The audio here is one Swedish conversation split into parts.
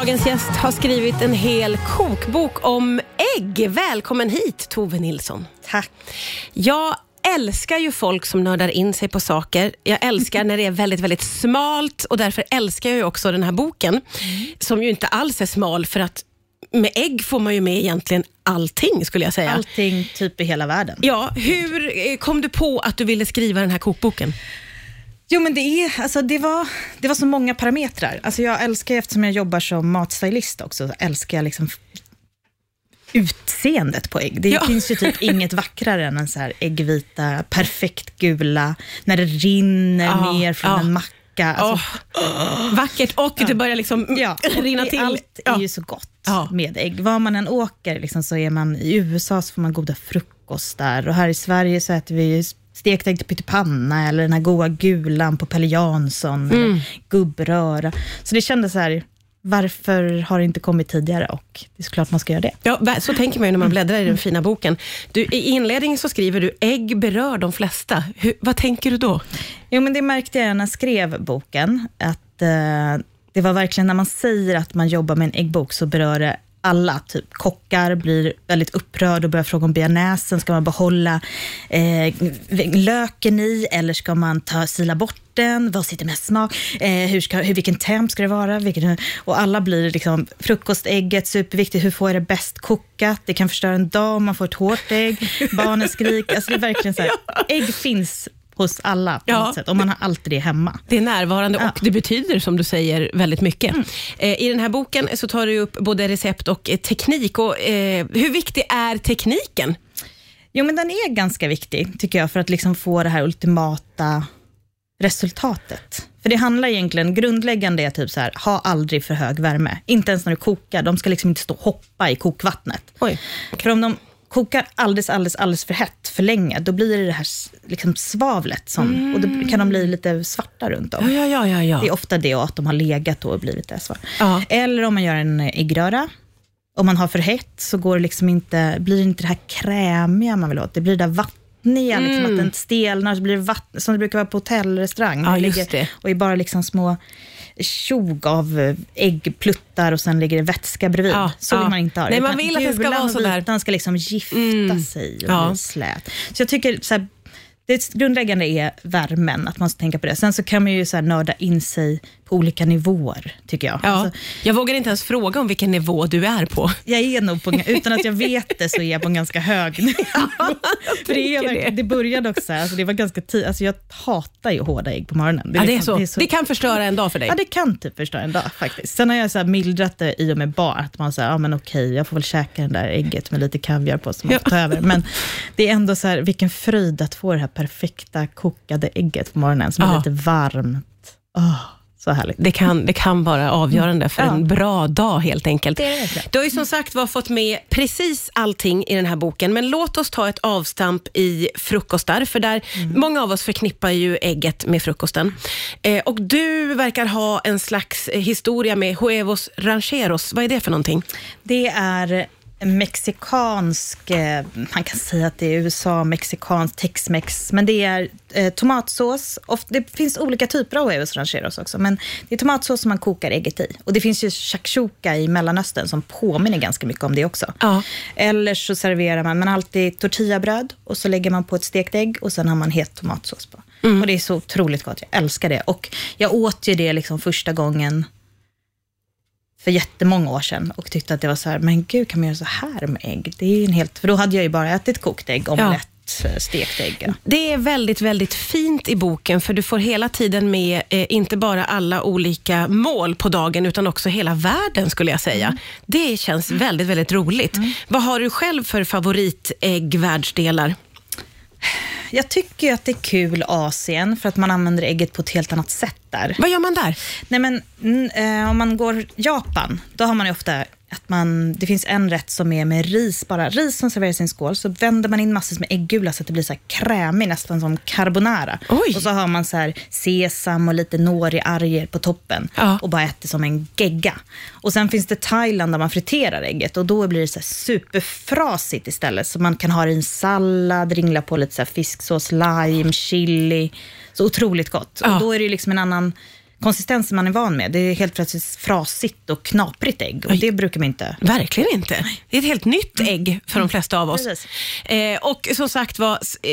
Dagens gäst har skrivit en hel kokbok om ägg. Välkommen hit Tove Nilsson. Tack. Jag älskar ju folk som nördar in sig på saker. Jag älskar när det är väldigt, väldigt smalt och därför älskar jag också den här boken, mm. som ju inte alls är smal för att med ägg får man ju med egentligen allting, skulle jag säga. Allting typ i hela världen. Ja, hur eh, kom du på att du ville skriva den här kokboken? Jo, men det, är, alltså, det, var, det var så många parametrar. Alltså, jag älskar, eftersom jag jobbar som matstylist också, älskar jag liksom utseendet på ägg. Det ja. finns ju typ inget vackrare än en så här äggvita, perfekt gula, när det rinner ja, ner från ja. en macka. Alltså, oh, vackert och det börjar liksom ja, rinna till. Allt är ju så gott med ägg. Var man än åker liksom, så är man i USA så får man goda frukostar och här i Sverige så äter vi stekt ägg till pyttipanna eller den här goda gulan på Pelle Jansson, mm. eller gubbröra. Så det kändes så här, varför har det inte kommit tidigare? Och det är såklart man ska göra det. Ja, så tänker man ju när man bläddrar i den fina boken. Du, I inledningen så skriver du, ägg berör de flesta. Hur, vad tänker du då? Jo, men det märkte jag när jag skrev boken, att eh, det var verkligen när man säger att man jobbar med en äggbok, så berör det alla, typ kockar, blir väldigt upprörda och börjar fråga om bearnaisen. Ska man behålla eh, löken i eller ska man ta, sila bort den? Vad sitter mest smak? Eh, hur ska, hur, vilken temp ska det vara? Vilken, och alla blir liksom, frukostägget, superviktigt. Hur får jag det bäst kokat? Det kan förstöra en dag om man får ett hårt ägg. Barnen skriker. Alltså det är verkligen så här, ägg finns hos alla på ja, något sätt. Och man har alltid det hemma. Det är närvarande ja. och det betyder, som du säger, väldigt mycket. Mm. Eh, I den här boken så tar du upp både recept och eh, teknik. Och, eh, hur viktig är tekniken? Jo, men den är ganska viktig, tycker jag, för att liksom få det här ultimata resultatet. För det handlar egentligen, grundläggande är typ så här, ha aldrig för hög värme. Inte ens när du kokar, de ska liksom inte stå och hoppa i kokvattnet. Oj. För om de kokar alldeles, alldeles, alldeles för hett för länge, då blir det det här liksom svavlet som, mm. och då kan de bli lite svarta runt om. Ja, ja, ja, ja. Det är ofta det och att de har legat och blivit lite svart. Ja. Eller om man gör en äggröra, om man har för hett så går det liksom inte, blir det inte det här krämiga man vill ha. Det blir det där vattniga, mm. liksom, att den stelnar, så blir det vatten, som det brukar vara på hotellrestaurang. Ja, just det. Och är bara liksom små tjog av eh, äggpluttar och sen ligger det vätska bredvid. Ja, så vill man inte ha det. Nej, man vill att det ska vara sådär. Den ska liksom gifta mm. sig och ja. slät. Så jag tycker så här, det grundläggande är värmen, att man ska tänka på det. Sen så kan man ju så här nörda in sig på olika nivåer, tycker jag. Ja, alltså, jag vågar inte ens fråga om vilken nivå du är på. Jag är nog på, utan att jag vet det, så är jag på en ganska hög nivå. Ja, det, är, det. började också, alltså det var ganska tid, alltså jag hatar ju hårda ägg på morgonen. Det, ja, det, är liksom- så. det, är så. det kan förstöra en dag för dig? Ja, det kan typ förstöra en dag faktiskt. Sen har jag så här mildrat det i och med barn, att man säger, ja men okej, jag får väl käka det där ägget med lite kaviar på, som man får ta över. Men det är ändå så här, vilken fröjd att få det här perfekta kokade ägget på morgonen, som är lite varmt. Oh. Så härligt. Det kan, det kan vara avgörande för ja. en bra dag helt enkelt. Det är det. Du har ju som sagt var fått med precis allting i den här boken, men låt oss ta ett avstamp i frukostar, för där mm. många av oss förknippar ju ägget med frukosten. Eh, och du verkar ha en slags historia med huevos rancheros. Vad är det för någonting? Det är mexikansk, eh, man kan säga att det är USA, mexikansk, tex-mex, men det är eh, tomatsås. Det finns olika typer av huevos rancheros också, men det är tomatsås som man kokar ägget i. Och det finns ju shakshuka i Mellanöstern som påminner ganska mycket om det också. Ja. Eller så serverar man, man alltid tortillabröd och så lägger man på ett stekt ägg och sen har man het tomatsås på. Mm. Och det är så otroligt gott, jag älskar det. Och jag åt ju det liksom första gången för jättemånga år sedan och tyckte att det var så här, men gud, kan man göra så här med ägg? Det är en helt, för då hade jag ju bara ätit kokt ägg, omelett, ja. stekt ägg. Det är väldigt, väldigt fint i boken, för du får hela tiden med, eh, inte bara alla olika mål på dagen, utan också hela världen, skulle jag säga. Mm. Det känns väldigt, väldigt roligt. Mm. Vad har du själv för favoritäggvärldsdelar? Jag tycker att det är kul Asien, för att man använder ägget på ett helt annat sätt där. Vad gör man där? Nej, men, eh, om man går Japan, då har man ju ofta att man, det finns en rätt som är med ris bara. Ris som serveras i en skål, så vänder man in massor med äggula så att det blir så här krämig, nästan som carbonara. Oj. Och så har man så här sesam och lite nori-arger på toppen ja. och bara äter som en gegga. Och sen finns det Thailand där man friterar ägget och då blir det så superfrasigt istället. Så man kan ha det i en sallad, ringla på lite så fisksås, lime, chili. Så otroligt gott. Ja. Och då är det liksom en annan konsistensen man är van med. Det är helt plötsligt frasigt och knaprigt ägg och det brukar man inte. Verkligen inte. Det är ett helt nytt ägg för de flesta av oss. Eh, och som sagt var, eh,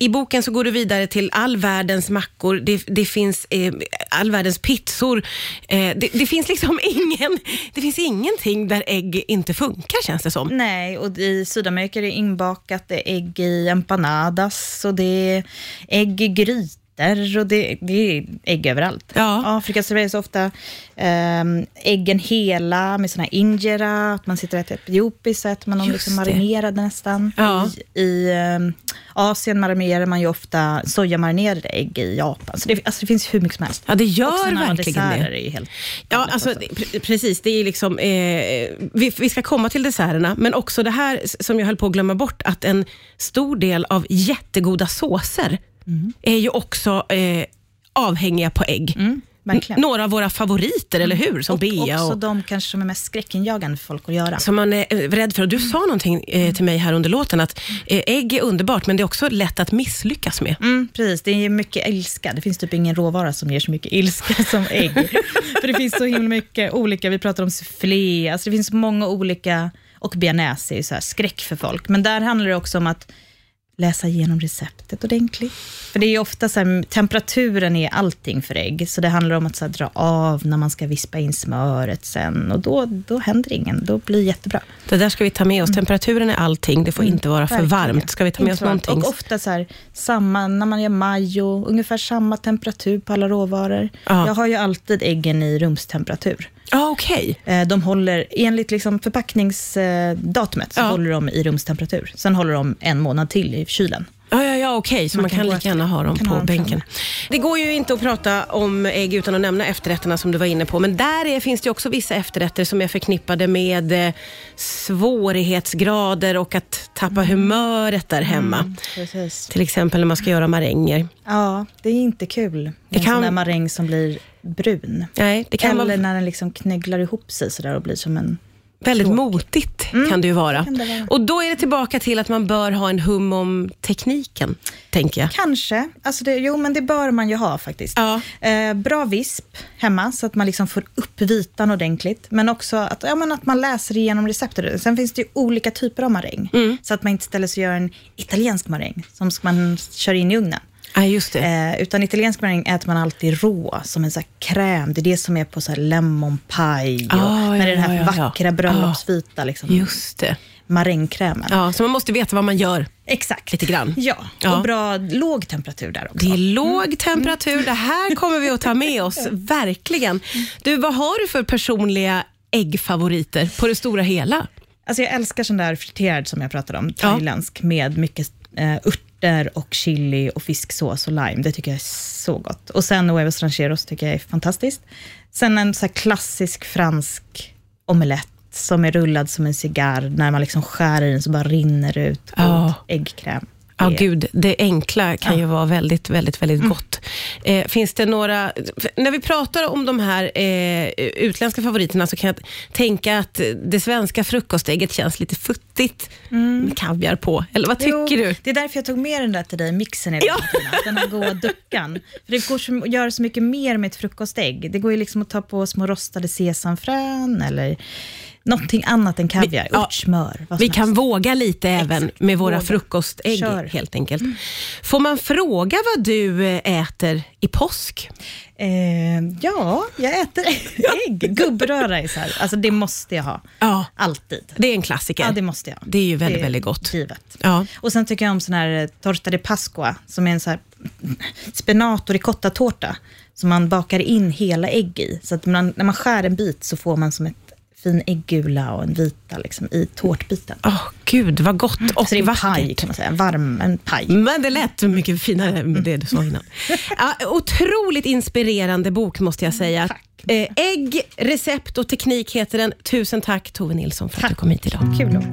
i boken så går du vidare till all världens mackor, det, det finns eh, all världens pizzor. Eh, det, det finns liksom ingen, det finns ingenting där ägg inte funkar känns det som. Nej, och i Sydamerika är det inbakat, det är ägg i empanadas och det är ägg i grytor och det, det är ägg överallt. Ja. Afrika serveras ofta ehm, äggen hela med såna här injera, att man sitter och äter etiopiskt, så äter man dem Just liksom marinerade nästan. Ja. I, i ehm, Asien marinerar man ju ofta sojamarinerade ägg i Japan. Så det, alltså det finns hur mycket som helst. Ja, det och gör här verkligen det. är ju helt Ja, alltså, det- pre- precis. Det är liksom, eh, vi, vi ska komma till desserterna, men också det här som jag höll på att glömma bort, att en stor del av jättegoda såser är ju också eh, avhängiga på ägg. Mm. Mm. Några av våra favoriter, eller hur? Som och bea också och... de kanske som är mest skräckinjagande för folk att göra. Som man är eh, rädd för. Och du sa någonting eh, till mig här under låten, att eh, ägg är underbart, men det är också lätt att misslyckas med. Mm, precis, det är mycket ilska. Det finns typ ingen råvara som ger så mycket ilska som ägg. För det finns så himla mycket olika, vi pratar om soufflé, alltså det finns många olika, och bearnaise är ju så här skräck för folk. Men där handlar det också om att läsa igenom receptet ordentligt. För det är ofta så här, temperaturen är allting för ägg, så det handlar om att så här, dra av när man ska vispa in smöret sen och då, då händer ingen, då blir det jättebra. Det där ska vi ta med oss. Temperaturen är allting, det får inte vara för Mm. Verkligen. varmt. Ska vi ta med oss Inte någonting? Och ofta så här, samma, när man gör majo, ungefär samma temperatur på alla råvaror. Ja. Jag har ju alltid äggen i rumstemperatur. Ja, okej. Eh, De håller, enligt liksom förpackningsdatumet, så Ja. håller de i rumstemperatur. Sen håller de en månad till i kylen. Ja, ja, ja okej, så man, Man kan, kan lika gärna ha dem på ha dem bänken. Det går ju inte att prata om ägg utan att nämna efterrätterna som du var inne på, men där är, finns det också vissa efterrätter som är förknippade med eh, svårighetsgrader och att tappa humöret där hemma. Precis. Till exempel när man ska göra maränger. Ja, det är inte kul. Det Det en kan- sån där maräng som blir brun. Nej, det kan Eller vara när den liksom knögglar ihop sig sådär och blir som en... väldigt tråkigt. motigt. kan det ju vara. det vara. Och då är det tillbaka till att man bör ha en hum om tekniken, tänker jag. Kanske. Alltså det, jo, men det bör man ju ha faktiskt. Ja. Eh, bra visp hemma, så att man liksom får upp vitan ordentligt. Men också att, ja, men att man läser igenom receptet. Sen finns det ju olika typer av maräng. Mm. Så att man inte ställer sig och gör en italiensk maräng, som man kör in i ugnen. Ja, just det. Eh, utan italiensk maräng äter man alltid rå, som en så kräm. Det är det som är på så här lemon pie. Och Ah, med ja, den här ja, ja, ja. vackra bröllopsvita liksom, Just det. marängkrämen. Ja, så man måste veta vad man gör. Exakt. Lite grann. Ja, Ja. och bra låg temperatur där också. Det är låg temperatur. Det här kommer vi att ta med oss, verkligen. Du, vad har du för personliga äggfavoriter på det stora hela? Alltså jag älskar sån där friterad som jag pratade om, Ja. thailändsk, med mycket eh, örter och chili och fisksås och lime. Det tycker jag är så gott. Och sen huevos rancheros tycker jag är fantastiskt. Sen en så klassisk fransk omelett som är rullad som en cigarr. När man liksom skär i den så bara rinner det ut Ja. äggkräm. Ja, gud, det enkla kan ju vara väldigt, väldigt, väldigt gott. Eh, finns det några... När vi pratar om de här eh, utländska favoriterna så kan jag tänka att det svenska frukostägget känns lite futtigt med kaviar på. Eller vad tycker Jo, du? Det är därför jag tog med den där till dig, mixen Ja. Den här goda duckan. För det går att göra så mycket mer med ett frukostägg. Det går ju liksom att ta på små rostade sesamfrön eller någonting annat än kaviar. Vi- ja, Örtsmör, vad Vi kan helst. våga lite även med våra Våga. frukostägg Kör. helt enkelt. Får man fråga vad du eh, äter i påsk? Eh, ja, jag äter ägg. Gubbröra är så här. Alltså det måste jag ha. Ja, Alltid. det är en klassiker. Ja, det måste jag. Det är ju väldigt, är väldigt gott. Givet. Ja. Och sen tycker jag om sån här eh, torta de pascua, som är en så här spenat och ricottatårta, som man bakar in hela ägg i. Så att man, när man skär en bit så får man som ett fin äggula och en vita liksom, i tårtbiten. Åh, gud vad gott och så det är en vackert. paj kan man säga, en varm en paj. Men det lät mycket finare med det du sa innan. Ja, otroligt inspirerande bok måste jag säga. Tack. Eh, ägg, recept och teknik heter den. Tusen tack Tove Nilsson för att du kom hit idag. Kul.